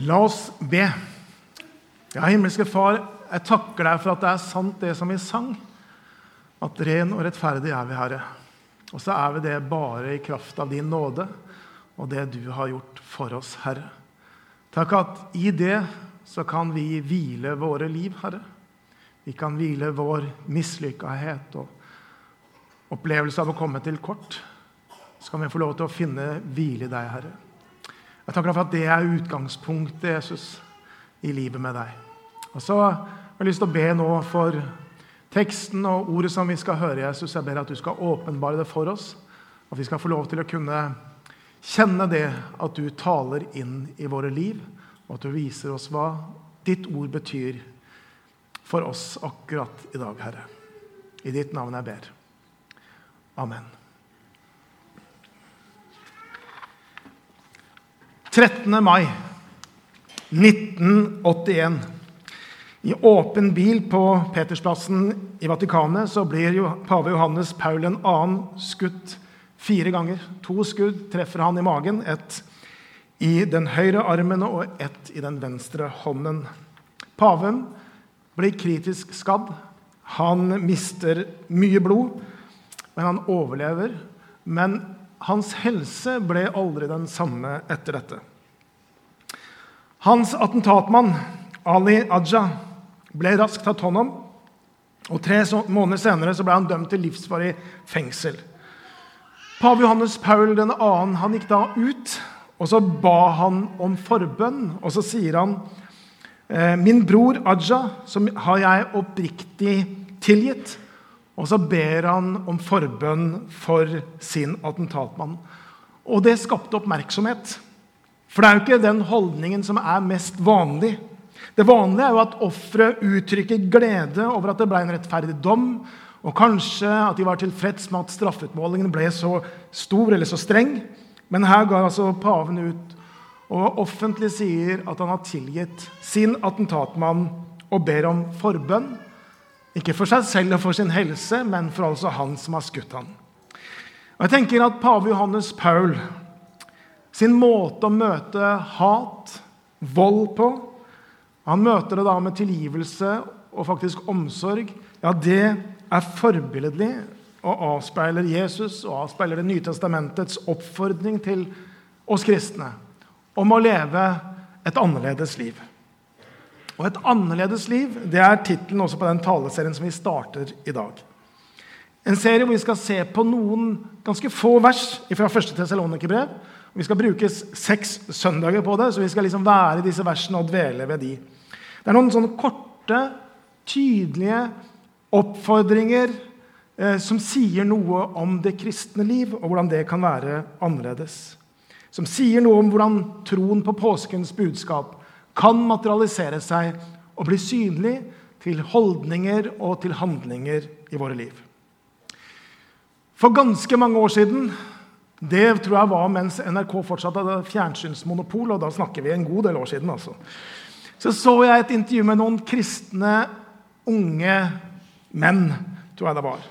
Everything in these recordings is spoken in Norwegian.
La oss be. Ja, himmelske Far, jeg takker deg for at det er sant, det som vi sang. At ren og rettferdig er vi, Herre. Og så er vi det bare i kraft av din nåde og det du har gjort for oss, Herre. Takk at i det så kan vi hvile våre liv, Herre. Vi kan hvile vår mislykkahet og opplevelse av å komme til kort. Så kan vi få lov til å finne hvile i deg, Herre. Jeg takker deg for at det er utgangspunktet, Jesus, i livet med deg. Og så har jeg lyst til å be nå for teksten og ordet som vi skal høre, Jesus. Jeg ber at du skal åpenbare det for oss, at vi skal få lov til å kunne kjenne det at du taler inn i våre liv, og at du viser oss hva ditt ord betyr for oss akkurat i dag, Herre. I ditt navn jeg ber. Amen. 13. mai 1981. I åpen bil på Petersplassen i Vatikanet så blir pave Johannes Paul 2. skutt fire ganger. To skudd treffer han i magen. Ett i den høyre armen og ett i den venstre hånden. Paven blir kritisk skadd. Han mister mye blod, men han overlever. Men hans helse ble aldri den samme etter dette. Hans attentatmann, Ali Aja, ble raskt tatt hånd om. og Tre måneder senere ble han dømt til livsvarig fengsel. Pave Johannes Paul 2. Han gikk da ut, og så ba han om forbønn. Og så sier han «Eh, Min bror Aja, som har jeg oppriktig tilgitt. Og så ber han om forbønn for sin attentatmann. Og det skapte oppmerksomhet. For det er jo ikke den holdningen som er mest vanlig. Det vanlige er jo at offeret uttrykker glede over at det ble en rettferdig dom, og kanskje at de var tilfreds med at straffutmålingen ble så stor eller så streng. Men her ga altså paven ut og offentlig sier at han har tilgitt sin attentatmann og ber om forbønn. Ikke for seg selv og for sin helse, men for altså han som har skutt han. Og jeg tenker at Pave Johannes Paul sin måte å møte hat, vold på Han møter det da med tilgivelse og faktisk omsorg. Ja, det er forbilledlig og avspeiler Jesus og avspeiler Det nye testamentets oppfordring til oss kristne om å leve et annerledes liv. Og Et annerledes liv det er tittelen også på den taleserien som vi starter i dag. En serie hvor vi skal se på noen ganske få vers fra 1. Tessalonikerbrev. Vi skal bruke seks søndager på det, så vi skal liksom være i disse versene og dvele ved de. Det er noen sånne korte, tydelige oppfordringer eh, som sier noe om det kristne liv, og hvordan det kan være annerledes. Som sier noe om hvordan troen på påskens budskap kan materialisere seg og bli synlig til holdninger og til handlinger i våre liv. For ganske mange år siden, det tror jeg var mens NRK fortsatt hadde fjernsynsmonopol, og da snakker vi en god del år siden, altså, så så jeg et intervju med noen kristne unge menn, tror jeg det var.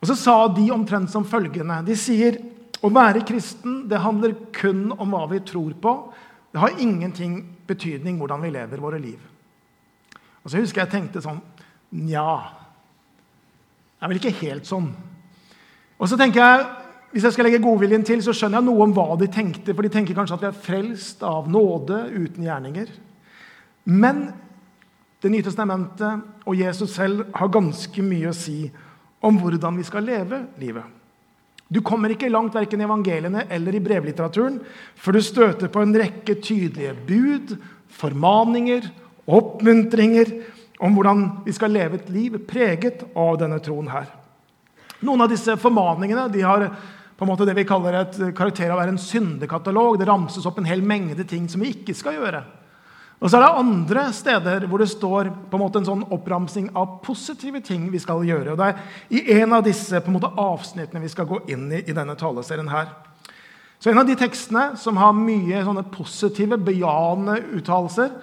Og så sa de omtrent som følgende De sier å være kristen det handler kun om hva vi tror på. Det har ingenting betydning hvordan vi lever våre liv. Og så husker jeg tenkte sånn Nja Det er vel ikke helt sånn. Og så tenker jeg, Hvis jeg skal legge godviljen til, så skjønner jeg noe om hva de tenkte. For de tenker kanskje at vi er frelst av nåde uten gjerninger. Men Det nye testamentet og Jesus selv har ganske mye å si om hvordan vi skal leve livet. Du kommer ikke langt verken i evangeliene eller i brevlitteraturen før du støter på en rekke tydelige bud, formaninger, oppmuntringer om hvordan vi skal leve et liv preget av denne troen her. Noen av disse formaningene de har på en måte det vi kaller et karakter av å være en syndekatalog. Det ramses opp en hel mengde ting som vi ikke skal gjøre. Og så er det andre steder hvor det står på en måte en sånn oppramsing av positive ting vi skal gjøre. Og Det er i en av disse på en måte avsnittene vi skal gå inn i i denne taleserien. her. Så En av de tekstene som har mye sånne positive, bejaende uttalelser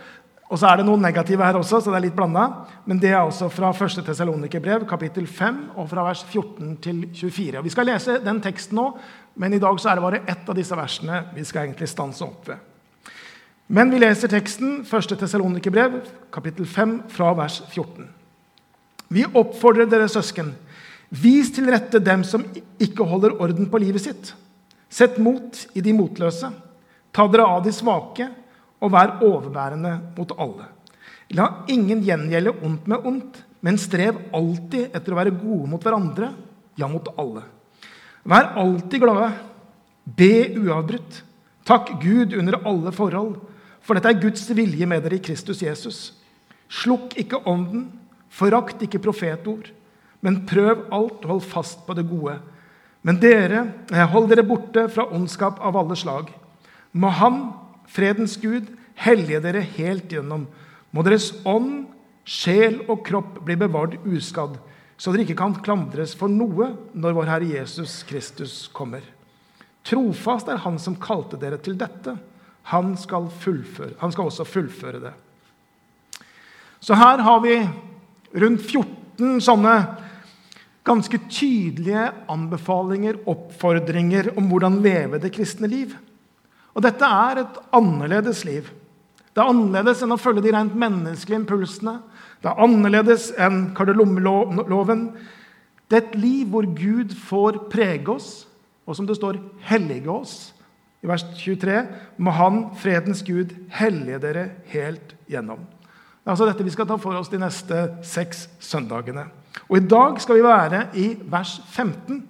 Og så er det noen negative her også, så det er litt blanda. Men det er også fra 1. Tesalonikerbrev, kapittel 5, og fra vers 14 til 24. Og vi skal lese den teksten nå, men i dag så er det bare ett av disse versene vi skal egentlig stanse opp ved. Men vi leser teksten 1. Tesalonikerbrev, kapittel 5, fra vers 14. Vi oppfordrer dere søsken, vis til rette dem som ikke holder orden på livet sitt. Sett mot i de motløse. Ta dere av de svake, og vær overbærende mot alle. La ingen gjengjelde ondt med ondt, men strev alltid etter å være gode mot hverandre, ja, mot alle. Vær alltid glade. Be uavbrutt. Takk Gud under alle forhold, for dette er Guds vilje med dere i Kristus Jesus. Slukk ikke ånden, forakt ikke profetord, men prøv alt og hold fast på det gode. Men dere, eh, hold dere borte fra ondskap av alle slag. Må Han, fredens Gud, hellige dere helt gjennom. Må deres ånd, sjel og kropp bli bevart uskadd, så dere ikke kan klandres for noe når vår Herre Jesus Kristus kommer. Trofast er Han som kalte dere til dette. Han skal, han skal også fullføre det. Så her har vi rundt 14 sånne ganske tydelige anbefalinger, oppfordringer om hvordan leve det kristne liv. Og dette er et annerledes liv. Det er annerledes enn å følge de rent menneskelige impulsene. Det er annerledes enn kardemommeloven. Det er et liv hvor Gud får prege oss, og som det står, hellige oss. I vers 23 må Han, fredens Gud, hellige dere helt gjennom. Det er altså dette vi skal ta for oss de neste seks søndagene. Og I dag skal vi være i vers 15.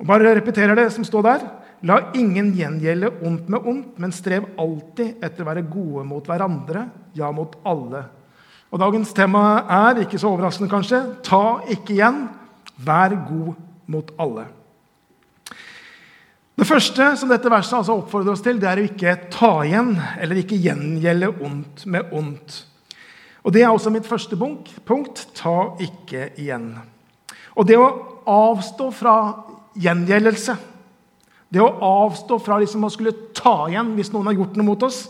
Og bare repeterer det som står der. La ingen gjengjelde ondt med ondt, men strev alltid etter å være gode mot hverandre, ja, mot alle. Og Dagens tema er, ikke så overraskende kanskje, ta ikke igjen, vær god mot alle. Det første som dette verset altså oppfordrer oss til, det er å ikke ta igjen eller ikke gjengjelde ondt med ondt. Og Det er også mitt første punkt. Ta ikke igjen. Og det å avstå fra gjengjeldelse det å avstå fra liksom å skulle ta igjen hvis noen har gjort noe mot oss,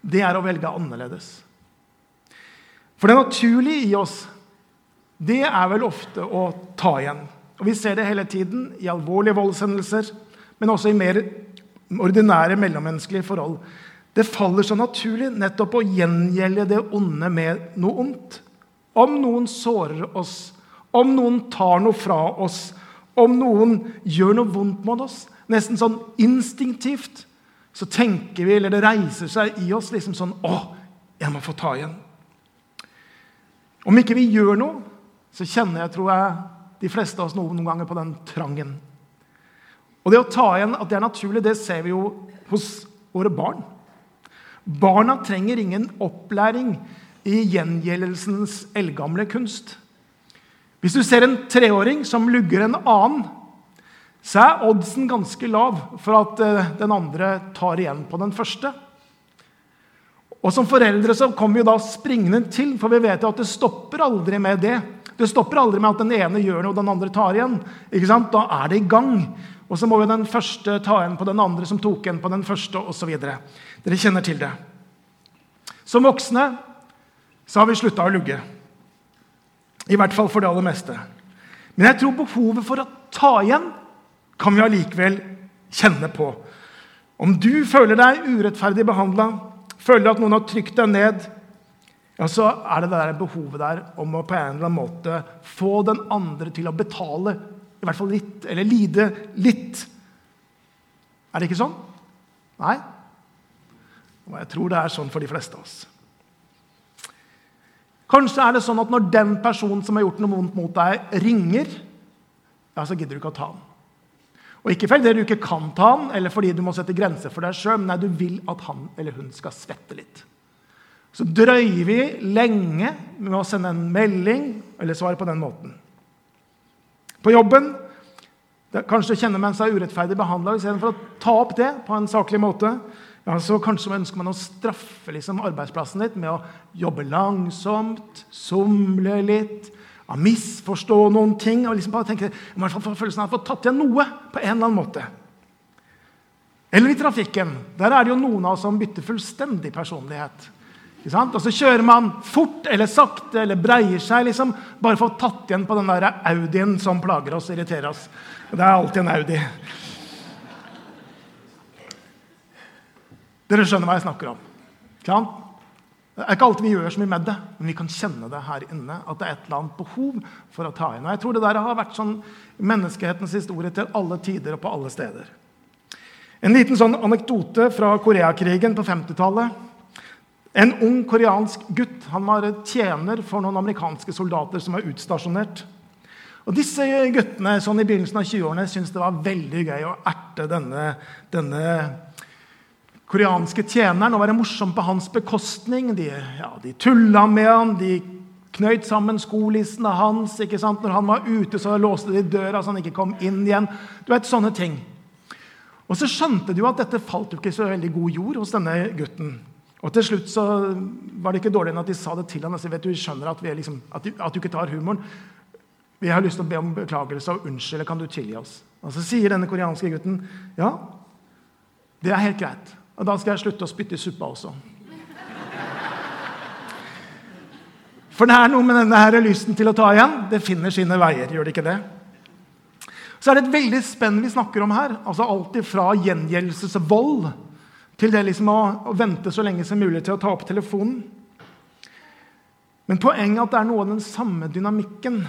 det er å velge annerledes. For det naturlige i oss, det er vel ofte å ta igjen. Og Vi ser det hele tiden i alvorlige voldshendelser, men også i mer ordinære mellommenneskelige forhold. Det faller så naturlig nettopp å gjengjelde det onde med noe ondt. Om noen sårer oss, om noen tar noe fra oss, om noen gjør noe vondt mot oss, nesten sånn instinktivt, så tenker vi, eller det reiser seg i oss liksom sånn Å, jeg må få ta igjen. Om ikke vi gjør noe, så kjenner jeg, tror jeg, de fleste av oss noen ganger på den trangen. Og det å ta igjen at det er naturlig, det ser vi jo hos våre barn. Barna trenger ingen opplæring i gjengjeldelsens eldgamle kunst. Hvis du ser en treåring som lugger en annen, så er oddsen ganske lav for at eh, den andre tar igjen på den første. Og Som foreldre så kommer vi da springende til, for vi vet jo at det stopper aldri med det. Det stopper aldri med at den ene gjør noe, og den andre tar igjen. Ikke sant? Da er det i gang. Og så må jo den første ta igjen på den andre som tok igjen på den første, osv. Dere kjenner til det. Som voksne så har vi slutta å lugge. I hvert fall for det aller meste. Men jeg tror behovet for å ta igjen kan vi allikevel kjenne på. Om du føler deg urettferdig behandla, føler at noen har trykt deg ned, ja, så er det det der behovet der om å på en eller annen måte få den andre til å betale i hvert fall litt, eller lide litt. Er det ikke sånn? Nei? Og jeg tror det er sånn for de fleste av oss. Kanskje er det sånn at når den personen som har gjort noe vondt mot deg, ringer, ja, så gidder du ikke å ta den. Og Ikke fordi du ikke kan ta han, eller fordi du må sette grenser for deg sjøl, men nei, du vil at han eller hun skal svette litt. Så drøyer vi lenge med å sende en melding eller svare på den måten. På jobben kanskje kjenner man seg urettferdig behandla. Istedenfor å ta opp det på en saklig måte, ja, så kanskje man ønsker man å straffe liksom, arbeidsplassen litt med å jobbe langsomt, somle litt, av misforstå noen ting. og liksom bare tenke, i hvert fall få følelsen av å få tatt igjen noe på en eller annen måte. Eller i trafikken. Der er det jo noen av oss som bytter fullstendig personlighet. Og så kjører man fort eller sakte eller breier seg liksom, bare for å tatt igjen på den der Audien som plager oss og irriterer oss. Det er alltid en Audi. Dere skjønner hva jeg snakker om. Ikke det er ikke alltid vi gjør så mye med det, men vi kan kjenne det her inne. At det er et eller annet behov for å ta inn. Og jeg tror det der har vært sånn menneskehetens historie til alle tider og på alle steder. En liten sånn anekdote fra Koreakrigen på 50-tallet. En ung koreansk gutt han var tjener for noen amerikanske soldater som var utstasjonert. Og Disse guttene sånn i begynnelsen av 20-årene syntes det var veldig gøy å erte denne, denne koreanske tjeneren og være morsom på hans bekostning. De, ja, de tulla med han, de knøyt sammen skolissene hans. ikke sant? Når han var ute, så låste de døra så han ikke kom inn igjen. Du vet, sånne ting. Og så skjønte de jo at dette falt jo ikke så veldig god jord hos denne gutten. Og til slutt så var det ikke dårlig enn at de sa det til ham. altså, vet du, vi skjønner at, vi liksom, at, du, at, du, ikke tar humoren. Vi har lyst til å be om beklagelse og unnskyld. Kan du tilgi oss? Og Så sier denne koreanske gutten ja, det er helt greit. Og da skal jeg slutte å spytte i suppa også. For det er noe med denne her lysten til å ta igjen. Det finner sine veier. gjør det ikke det? Så er det et veldig spenn vi snakker om her. altså Alt fra gjengjeldelsesvold til det liksom å, å, vente så lenge som mulig til å ta opp telefonen. Men poenget er at det er noe av den samme dynamikken.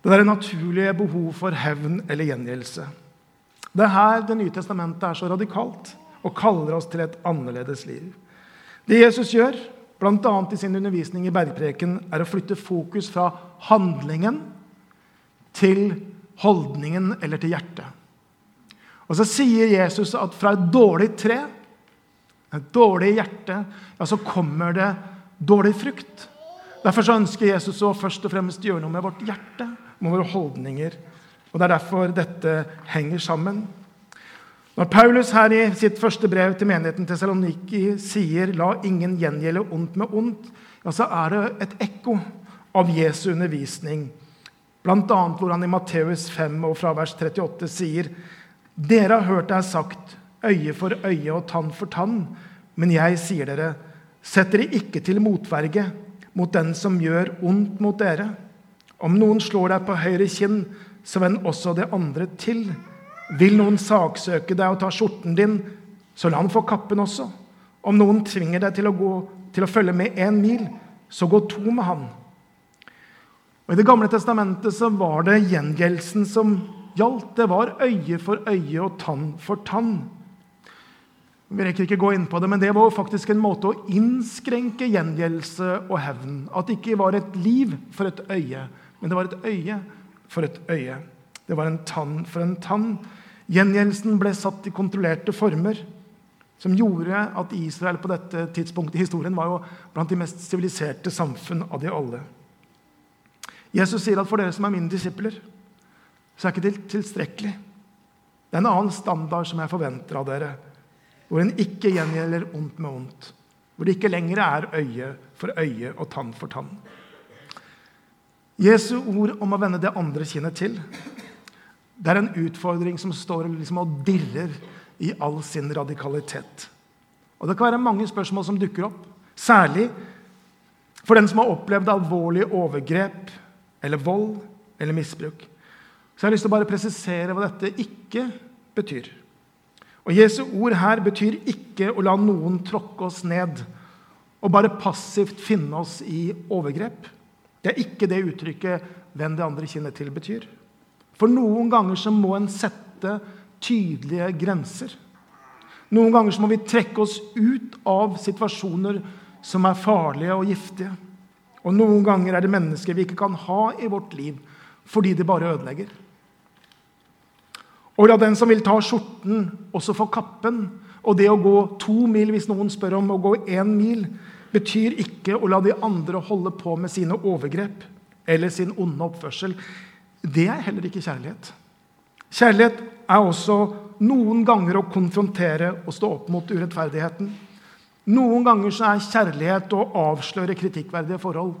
Det der naturlige behov for hevn eller gjengjeldelse. Det er her Det nye testamentet er så radikalt og kaller oss til et annerledes liv. Det Jesus gjør, bl.a. i sin undervisning i bergpreken, er å flytte fokus fra handlingen til holdningen eller til hjertet. Og så sier Jesus at fra et dårlig tre, et dårlig hjerte, ja, så kommer det dårlig frukt. Derfor så ønsker Jesus å først og fremst gjøre noe med vårt hjerte, med våre holdninger. Og Det er derfor dette henger sammen. Når Paulus her i sitt første brev til menigheten til Saloniki sier 'la ingen gjengjelde ondt med ondt', ja, så er det et ekko av Jesu undervisning. Bl.a. hvor han i Matteus 5 og fra vers 38 sier 'Dere har hørt det er sagt, øye for øye og tann for tann', men jeg sier dere, sett dere ikke til motverge mot den som gjør ondt mot dere. Om noen slår deg på høyre kinn, så vend også det andre til. Vil noen saksøke deg og ta skjorten din, så la han få kappen også. Om noen tvinger deg til å, gå, til å følge med én mil, så gå to med han. Og I Det gamle testamentet så var det gjengjeldelsen som gjaldt. Det var øye for øye og tann for tann. Vi rekker ikke gå inn på det, men Det var faktisk en måte å innskrenke gjengjeldelse og hevn. At det ikke var et liv for et øye, men det var et øye for et øye. Det var en tann for en tann. Gjengjeldelsen ble satt i kontrollerte former, som gjorde at Israel på dette tidspunktet i historien var jo blant de mest siviliserte samfunn av de alle. Jesus sier at for dere som er mine disipler, så er ikke det tilstrekkelig. Det er en annen standard som jeg forventer av dere, hvor en ikke gjengjelder ondt med ondt. Hvor det ikke lenger er øye for øye og tann for tann. Jesu ord om å vende det andre kinnet til det er en utfordring som står liksom og dirrer i all sin radikalitet. Og Det kan være mange spørsmål som dukker opp, særlig for den som har opplevd alvorlige overgrep eller vold eller misbruk. Så jeg har lyst til å bare presisere hva dette ikke betyr. Og Jesu ord her betyr ikke å la noen tråkke oss ned og bare passivt finne oss i overgrep. Det er ikke det uttrykket 'venn det andre kinnet til' betyr. For noen ganger så må en sette tydelige grenser. Noen ganger så må vi trekke oss ut av situasjoner som er farlige og giftige. Og noen ganger er det mennesker vi ikke kan ha i vårt liv fordi de bare ødelegger. Og la den som vil ta skjorten, også få kappen. Og det å gå to mil, hvis noen spør om å gå én mil, betyr ikke å la de andre holde på med sine overgrep eller sin onde oppførsel. Det er heller ikke kjærlighet. Kjærlighet er også noen ganger å konfrontere og stå opp mot urettferdigheten. Noen ganger så er kjærlighet å avsløre kritikkverdige forhold.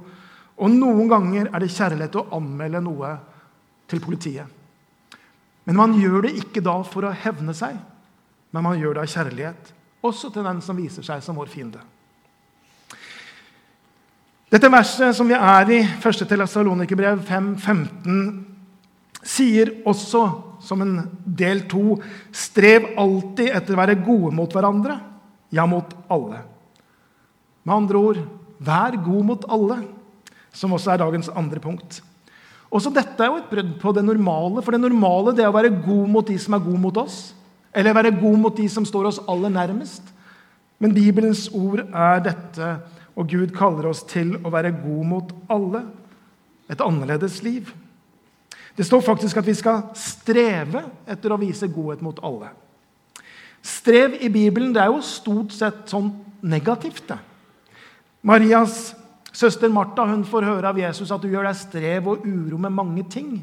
Og noen ganger er det kjærlighet å anmelde noe til politiet. Men man gjør det ikke da for å hevne seg, men man gjør det av kjærlighet. Også til den som viser seg som vår fiende. Dette verset som vi er i, 1. Telasalonikerbrev 5.15, sier også, som en del to, strev alltid etter å være gode mot hverandre ja, mot alle. Med andre ord vær god mot alle, som også er dagens andre punkt. Også dette er jo et brudd på det normale. For det normale det er å være god mot de som er gode mot oss. Eller være god mot de som står oss aller nærmest. Men Bibelens ord er dette, og Gud kaller oss til å være god mot alle. Et annerledes liv. Det står faktisk at vi skal streve etter å vise godhet mot alle. Strev i Bibelen det er jo stort sett sånn negativt. det. Marias Søster Martha hun får høre av Jesus at du gjør deg strev og uro med mange ting.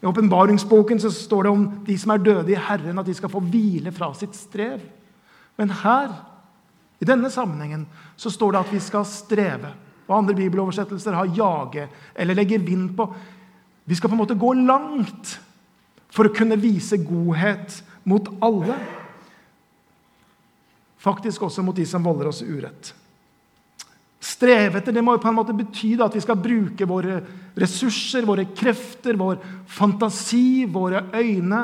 I åpenbaringsboken står det om de som er døde i Herren, at de skal få hvile fra sitt strev. Men her, i denne sammenhengen, så står det at vi skal streve. Og andre bibeloversettelser har 'jage' eller 'legge vind på'. Vi skal på en måte gå langt for å kunne vise godhet mot alle. Faktisk også mot de som volder oss urett. Streve etter det må på en måte bety at vi skal bruke våre ressurser, våre krefter, vår fantasi, våre øyne.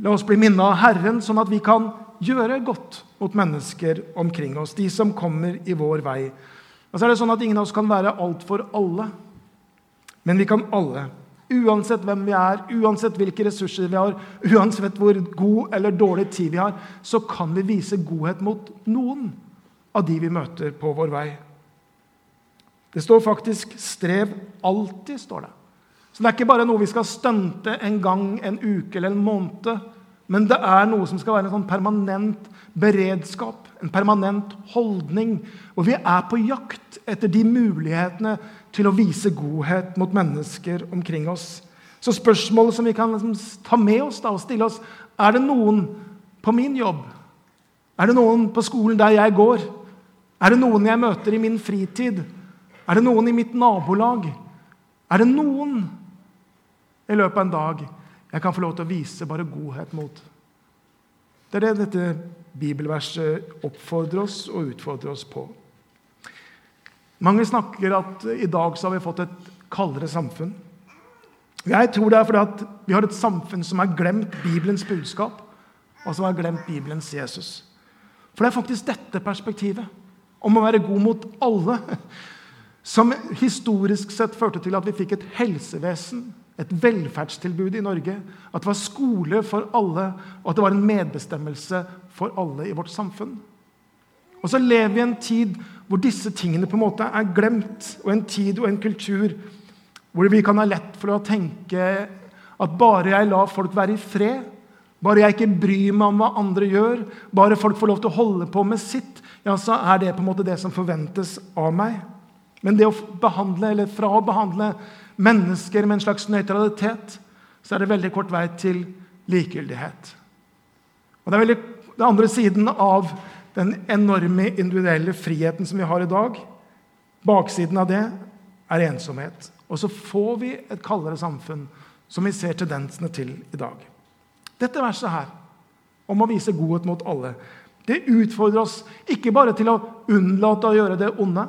La oss bli minnet av Herren, sånn at vi kan gjøre godt mot mennesker omkring oss, de som kommer i vår vei. Og så er det sånn at Ingen av oss kan være alt for alle, men vi kan alle. Uansett hvem vi er, uansett hvilke ressurser vi har, uansett hvor god eller dårlig tid vi har, så kan vi vise godhet mot noen av de vi møter på vår vei. Det står faktisk 'strev alltid'. står det. Så Det er ikke bare noe vi skal stunte en gang, en uke eller en måned. Men det er noe som skal være en sånn permanent beredskap, en permanent holdning. Og vi er på jakt etter de mulighetene til å vise godhet mot mennesker omkring oss. Så spørsmålet som vi kan liksom ta med oss da, og stille oss, er det noen på min jobb, er det noen på skolen der jeg går, er det noen jeg møter i min fritid? Er det noen i mitt nabolag? Er det noen i løpet av en dag jeg kan få lov til å vise bare godhet mot? Det er det dette bibelverset oppfordrer oss og utfordrer oss på. Mange snakker at i dag så har vi fått et kaldere samfunn. Jeg tror det er fordi at vi har et samfunn som har glemt Bibelens budskap, og som har glemt Bibelens Jesus. For det er faktisk dette perspektivet om å være god mot alle, som historisk sett førte til at vi fikk et helsevesen, et velferdstilbud i Norge, at det var skole for alle, og at det var en medbestemmelse for alle i vårt samfunn. Og så lever vi i en tid hvor disse tingene på en måte er glemt, og en tid og en kultur hvor vi kan ha lett for å tenke at bare jeg lar folk være i fred, bare jeg ikke bryr meg om hva andre gjør, bare folk får lov til å holde på med sitt, ja, så er det på en måte det som forventes av meg. Men det å behandle, eller fra å behandle mennesker med en slags nøytralitet, så er det veldig kort vei til likegyldighet. Og Det er veldig, den andre siden av den enorme individuelle friheten som vi har i dag. Baksiden av det er ensomhet. Og så får vi et kaldere samfunn, som vi ser tendensene til i dag. Dette verset her, om å vise godhet mot alle, det utfordrer oss ikke bare til å unnlate å gjøre det onde,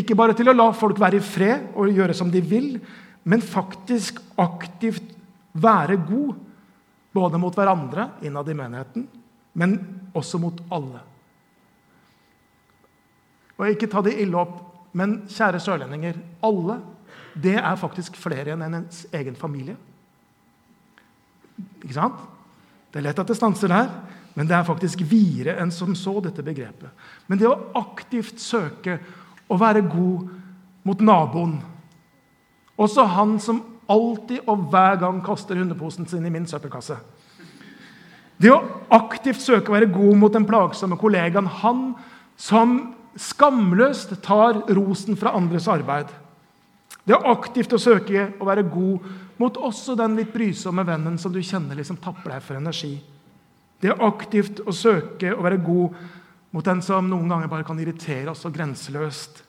ikke bare til å la folk være i fred og gjøre som de vil, men faktisk aktivt være god, både mot hverandre innad i menigheten, men også mot alle. Og Ikke ta det ille opp, men kjære sørlendinger alle, det er faktisk flere enn ens egen familie. Ikke sant? Det er lett at det stanser der, men det er faktisk videre enn som så, dette begrepet. Men det å aktivt søke å være god mot naboen Også han som alltid og hver gang kaster hundeposen sin i min søppelkasse. Det å aktivt søke å være god mot den plagsomme kollegaen. Han som skamløst tar rosen fra andres arbeid. Det å aktivt å søke å være god mot også den litt brysomme vennen som du kjenner liksom tapper deg for energi. Det å aktivt å søke å være god mot den som noen ganger bare kan irritere oss så grenseløst,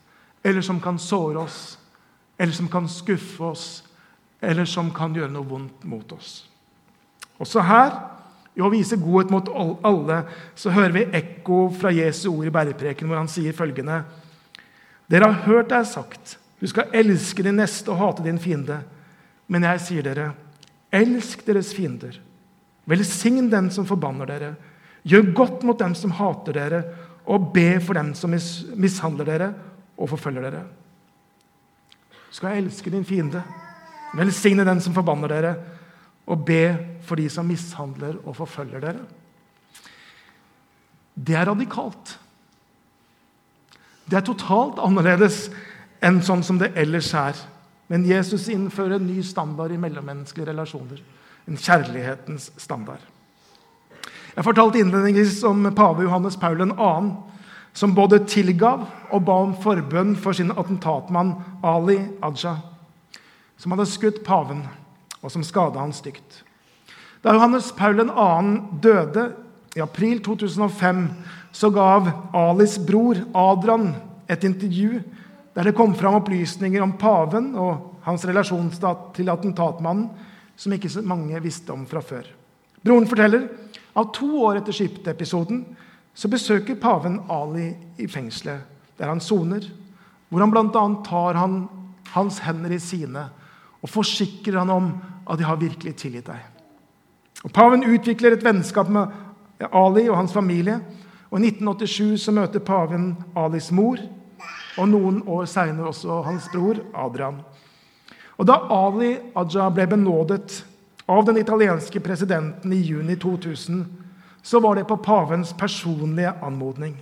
eller som kan såre oss, eller som kan skuffe oss, eller som kan gjøre noe vondt mot oss. Også her, i å vise godhet mot alle, så hører vi ekko fra Jesu ord i bærepreken, hvor han sier følgende.: Dere har hørt det er sagt, du skal elske din neste og hate din fiende. Men jeg sier dere, elsk deres fiender. Velsign den som forbanner dere. Gjør godt mot dem som hater dere, og be for dem som mis mishandler dere og forfølger dere. Skal elske din fiende, velsigne den som forbanner dere, og be for de som mishandler og forfølger dere. Det er radikalt. Det er totalt annerledes enn sånn som det ellers er. Men Jesus innfører en ny standard i mellommenneskelige relasjoner. En kjærlighetens standard. Jeg fortalte innledningsvis om pave Johannes Paul 2., som både tilgav og ba om forbønn for sin attentatmann Ali Aja, som hadde skutt paven, og som skada han stygt. Da Johannes Paul 2. døde i april 2005, så gav Alis bror Adrian et intervju der det kom fram opplysninger om paven og hans relasjon til attentatmannen som ikke så mange visste om fra før. Broren forteller at to år etter skiptepisoden så besøker paven Ali i fengselet, der han soner, hvor han bl.a. tar han, hans hender i sine og forsikrer han om at de har virkelig tilgitt deg. Og Paven utvikler et vennskap med Ali og hans familie. og I 1987 så møter paven Alis mor og noen år seinere også hans bror Adrian. Og Da Ali Aja ble benådet av den italienske presidenten i juni 2000, så var det på pavens personlige anmodning.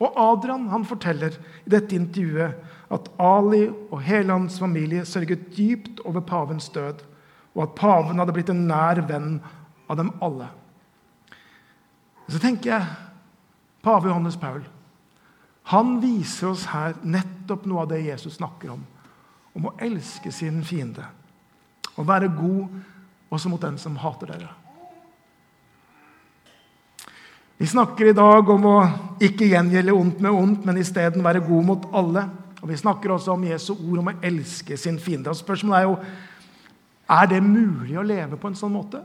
Og Adrian han forteller i dette intervjuet at Ali og hele hans familie sørget dypt over pavens død, og at paven hadde blitt en nær venn av dem alle. Så tenker jeg pave Johannes Paul han viser oss her nettopp noe av det Jesus snakker om. Om å elske sin fiende. Å være god også mot den som hater dere. Vi snakker i dag om å ikke gjengjelde ondt med ondt, men isteden være god mot alle. Og Vi snakker også om Jesu ord om å elske sin fiende. Og Spørsmålet er jo er det mulig å leve på en sånn måte.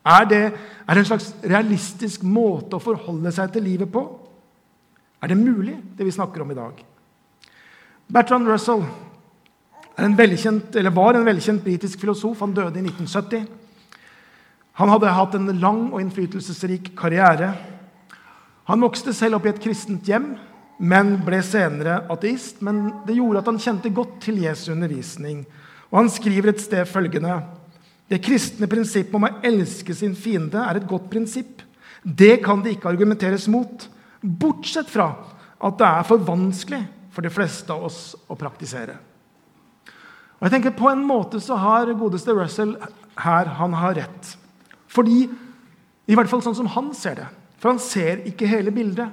Er det, er det en slags realistisk måte å forholde seg til livet på? Er det mulig, det vi snakker om i dag? Bertrand Russell en var en velkjent britisk filosof. Han døde i 1970. Han hadde hatt en lang og innflytelsesrik karriere. Han vokste selv opp i et kristent hjem, men ble senere ateist. Men det gjorde at han kjente godt til Jesu undervisning. Og Han skriver et sted følgende.: Det kristne prinsippet om å elske sin fiende er et godt prinsipp. Det kan det ikke argumenteres mot. Bortsett fra at det er for vanskelig for de fleste av oss å praktisere. Og jeg tenker På en måte så har godeste Russell her han har rett. Fordi, I hvert fall sånn som han ser det. For han ser ikke hele bildet.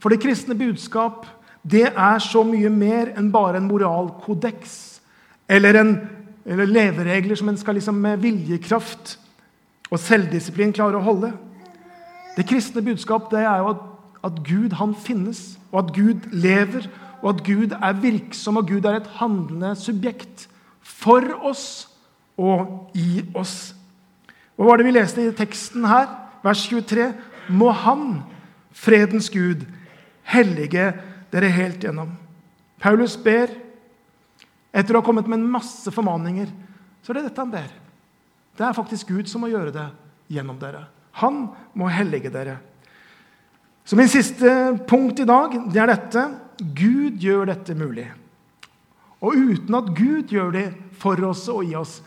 For det kristne budskap det er så mye mer enn bare en moralkodeks eller, en, eller leveregler som en skal liksom med viljekraft og selvdisiplin klare å holde. Det kristne budskap det er jo at at Gud han finnes, og at Gud lever, og at Gud er virksom, og Gud er et handlende subjekt for oss og i oss. Hva var det vi leste i teksten her? Vers 23. Må Han, fredens Gud, hellige dere helt gjennom. Paulus ber, etter å ha kommet med en masse formaninger, så er det dette han ber. Det er faktisk Gud som må gjøre det gjennom dere. Han må hellige dere. Så min siste punkt i dag det er dette. Gud gjør dette mulig. Og uten at Gud gjør det for oss og i oss,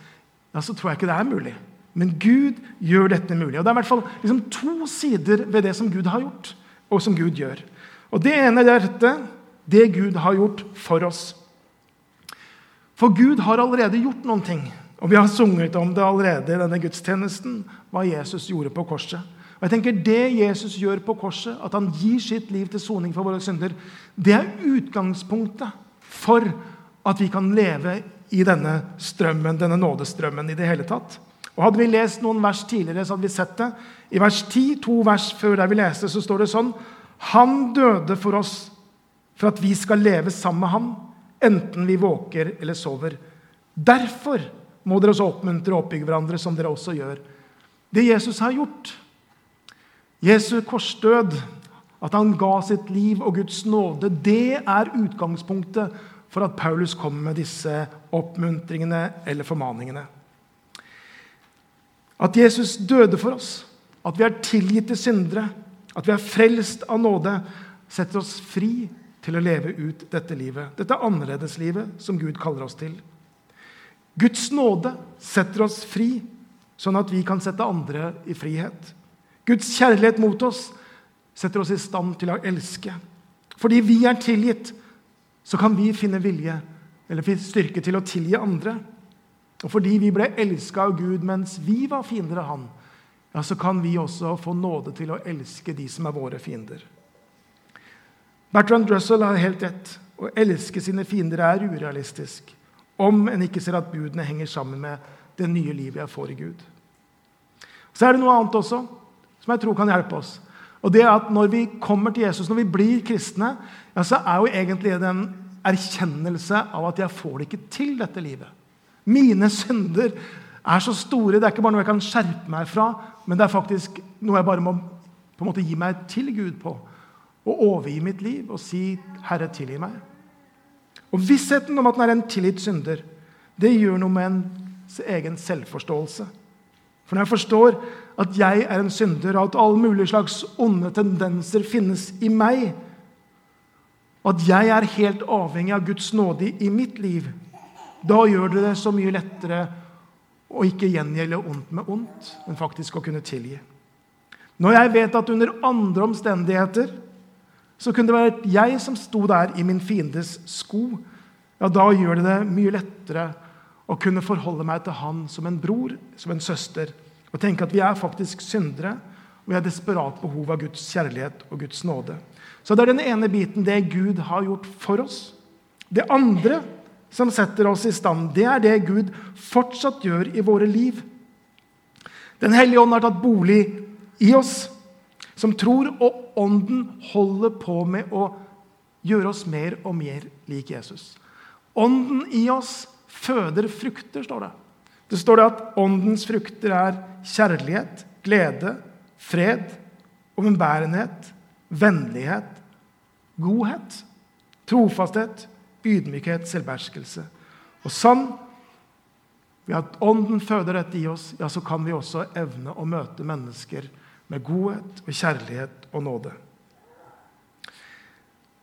ja, så tror jeg ikke det er mulig. Men Gud gjør dette mulig. Og Det er i hvert fall liksom to sider ved det som Gud har gjort, og som Gud gjør. Og Det ene er dette det Gud har gjort for oss. For Gud har allerede gjort noen ting. Og vi har sunget om det allerede i denne gudstjenesten, hva Jesus gjorde på korset. Og jeg tenker Det Jesus gjør på korset, at han gir sitt liv til soning for våre synder, det er utgangspunktet for at vi kan leve i denne strømmen, denne nådestrømmen i det hele tatt. Og Hadde vi lest noen vers tidligere, så hadde vi sett det. I vers 10, to vers før der vi leste, så står det sånn Han døde for oss for at vi skal leve sammen med ham, enten vi våker eller sover. Derfor må dere også oppmuntre og oppbygge hverandre, som dere også gjør. Det Jesus har gjort, Jesu korsdød, at han ga sitt liv og Guds nåde, det er utgangspunktet for at Paulus kommer med disse oppmuntringene eller formaningene. At Jesus døde for oss, at vi er tilgitt til syndere, at vi er frelst av nåde, setter oss fri til å leve ut dette livet. Dette annerledeslivet som Gud kaller oss til. Guds nåde setter oss fri, sånn at vi kan sette andre i frihet. Guds kjærlighet mot oss setter oss i stand til å elske. Fordi vi er tilgitt, så kan vi finne vilje eller styrke til å tilgi andre. Og fordi vi ble elska av Gud mens vi var fiender av Han, ja, så kan vi også få nåde til å elske de som er våre fiender. Bertrand Russell har helt rett. Å elske sine fiender er urealistisk om en ikke ser at budene henger sammen med det nye livet jeg får i Gud. Så er det noe annet også som jeg tror kan hjelpe oss. Og det er at Når vi kommer til Jesus, når vi blir kristne, ja, så er jo egentlig det en erkjennelse av at jeg får det ikke til, dette livet. Mine synder er så store. Det er ikke bare noe jeg kan skjerpe meg fra, men det er faktisk noe jeg bare må på en måte gi meg til Gud på. Og overgi mitt liv og si, 'Herre, tilgi meg'. Og Vissheten om at den er en tilgitt synder, det gjør noe med ens egen selvforståelse. For når jeg forstår at jeg er en synder, og at alle mulige slags onde tendenser finnes i meg, at jeg er helt avhengig av Guds nåde i mitt liv, da gjør det det så mye lettere å ikke gjengjelde ondt med ondt, men faktisk å kunne tilgi. Når jeg vet at under andre omstendigheter så kunne det vært jeg som sto der i min fiendes sko, ja, da gjør det det mye lettere å kunne forholde meg til han som en bror, som en søster, og tenke at vi er faktisk syndere, og vi har desperat behov av Guds kjærlighet og Guds nåde. Så det er den ene biten, det Gud har gjort for oss. Det andre som setter oss i stand, det er det Gud fortsatt gjør i våre liv. Den hellige ånd har tatt bolig i oss, som tror, og Ånden holder på med å gjøre oss mer og mer lik Jesus. Ånden i oss føder frukter, står det. Det står det at åndens frukter er kjærlighet, glede, fred, overbærenhet, vennlighet, godhet, trofasthet, ydmykhet, selvbeherskelse. Og sånn, ved at Ånden føder dette i oss, ja, så kan vi også evne å møte mennesker med godhet og kjærlighet og nåde.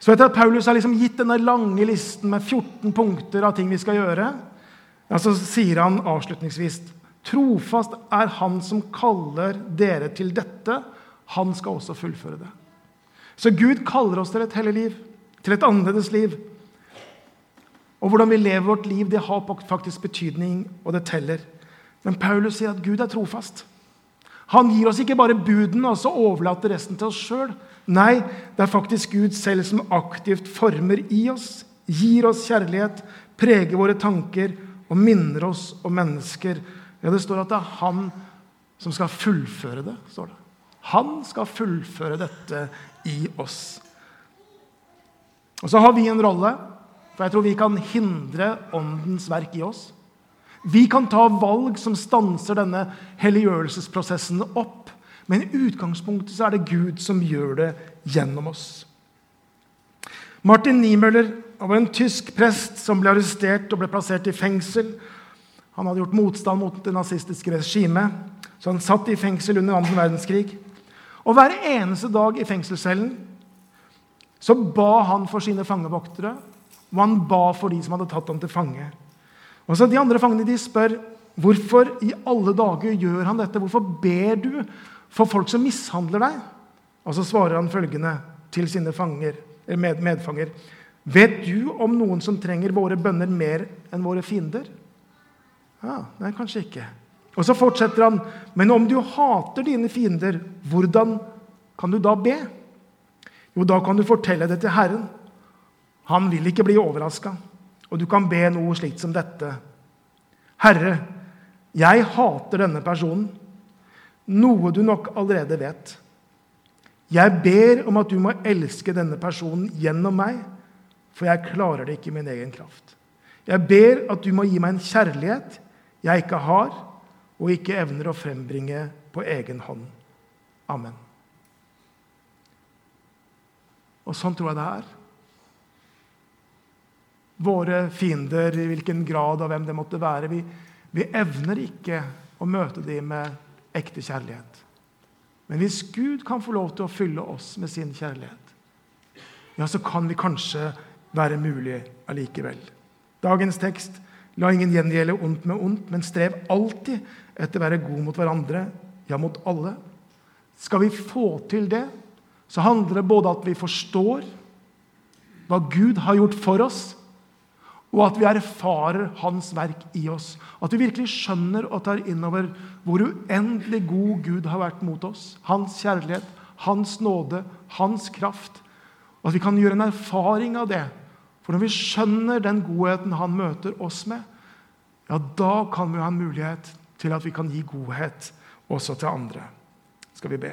Så etter at Paulus har liksom gitt denne lange listen med 14 punkter av ting vi skal gjøre, ja, så sier han avslutningsvis Trofast er Han som kaller dere til dette. Han skal også fullføre det. Så Gud kaller oss til et hellig liv, til et annerledes liv. Og hvordan vi lever vårt liv, det har faktisk betydning, og det teller. Men Paulus sier at Gud er trofast. Han gir oss ikke bare budene og så overlater resten til oss sjøl. Nei, det er faktisk Gud selv som aktivt former i oss, gir oss kjærlighet, preger våre tanker og minner oss om mennesker. Ja, Det står at det er han som skal fullføre det. står det. Han skal fullføre dette i oss. Og så har vi en rolle for jeg tror vi kan hindre Åndens verk i oss. Vi kan ta valg som stanser denne helliggjørelsesprosessen opp. Men i utgangspunktet så er det Gud som gjør det gjennom oss. Martin Niemøller var en tysk prest som ble arrestert og ble plassert i fengsel. Han hadde gjort motstand mot det nazistiske regimet, så han satt i fengsel under annen verdenskrig. Og Hver eneste dag i fengselscellen så ba han for sine fangevoktere og han ba for de som hadde tatt ham til fange. Og så De andre fangene de spør hvorfor i alle dager gjør han dette. Hvorfor ber du for folk som mishandler deg? Og så svarer han følgende til sine fanger, med, medfanger. Vet du om noen som trenger våre bønner mer enn våre fiender? Ja, Nei, kanskje ikke. Og så fortsetter han. Men om du hater dine fiender, hvordan kan du da be? Jo, da kan du fortelle det til Herren. Han vil ikke bli overraska, og du kan be noe slikt som dette. Herre, jeg hater denne personen, noe du nok allerede vet. Jeg ber om at du må elske denne personen gjennom meg, for jeg klarer det ikke i min egen kraft. Jeg ber at du må gi meg en kjærlighet jeg ikke har, og ikke evner å frembringe på egen hånd. Amen. Og sånn tror jeg det er våre fiender, i hvilken grad og hvem det måtte være. Vi, vi evner ikke å møte dem med ekte kjærlighet. Men hvis Gud kan få lov til å fylle oss med sin kjærlighet, ja, så kan vi kanskje være mulig allikevel. Dagens tekst La ingen gjengjelde ondt med ondt, men strev alltid etter å være god mot hverandre, ja, mot alle. Skal vi få til det, så handler det både at vi forstår hva Gud har gjort for oss, og at vi erfarer Hans verk i oss. At vi virkelig skjønner og tar innover hvor uendelig god Gud har vært mot oss. Hans kjærlighet, Hans nåde, Hans kraft. Og at vi kan gjøre en erfaring av det for når vi skjønner den godheten han møter oss med, ja, da kan vi ha en mulighet til at vi kan gi godhet også til andre. Skal vi be.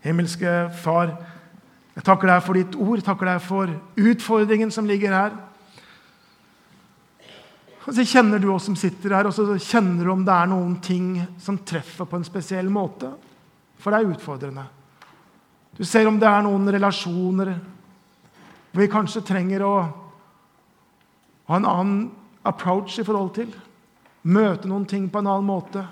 Himmelske Far, jeg takker deg for ditt ord, takker deg for utfordringen som ligger her. Og så kjenner du oss som sitter her, og så kjenner du om det er noen ting som treffer på en spesiell måte. For det er utfordrende. Du ser om det er noen relasjoner hvor vi kanskje trenger å ha en annen approach i forhold til. Møte noen ting på en annen måte.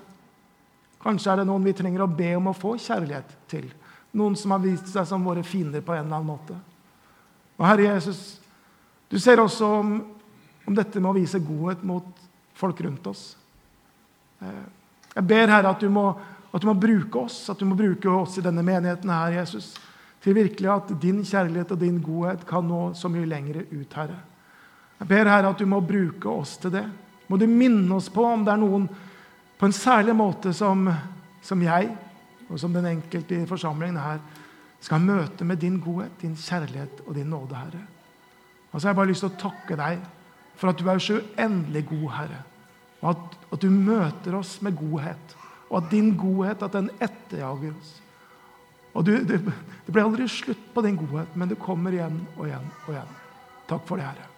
Kanskje er det noen vi trenger å be om å få kjærlighet til. Noen som har vist seg som våre fiender på en eller annen måte. Og Herre Jesus, du ser også om, om dette med å vise godhet mot folk rundt oss. Eh, jeg ber Herre at du, må, at du må bruke oss, at du må bruke oss i denne menigheten her, Jesus til virkelig at din kjærlighet og din godhet kan nå så mye lenger ut, Herre. Jeg ber Herre at du må bruke oss til det. Må du minne oss på om det er noen på en særlig måte som, som jeg og som den enkelte i forsamlingen her skal møte med din godhet, din kjærlighet og din nåde, Herre. Og så har jeg bare lyst til å takke deg for at du er så uendelig god, Herre. Og at, at du møter oss med godhet. Og at din godhet at den etterjager oss. Og du, det, det blir aldri slutt på din godhet, men du kommer igjen og igjen og igjen. Takk for det, Herre.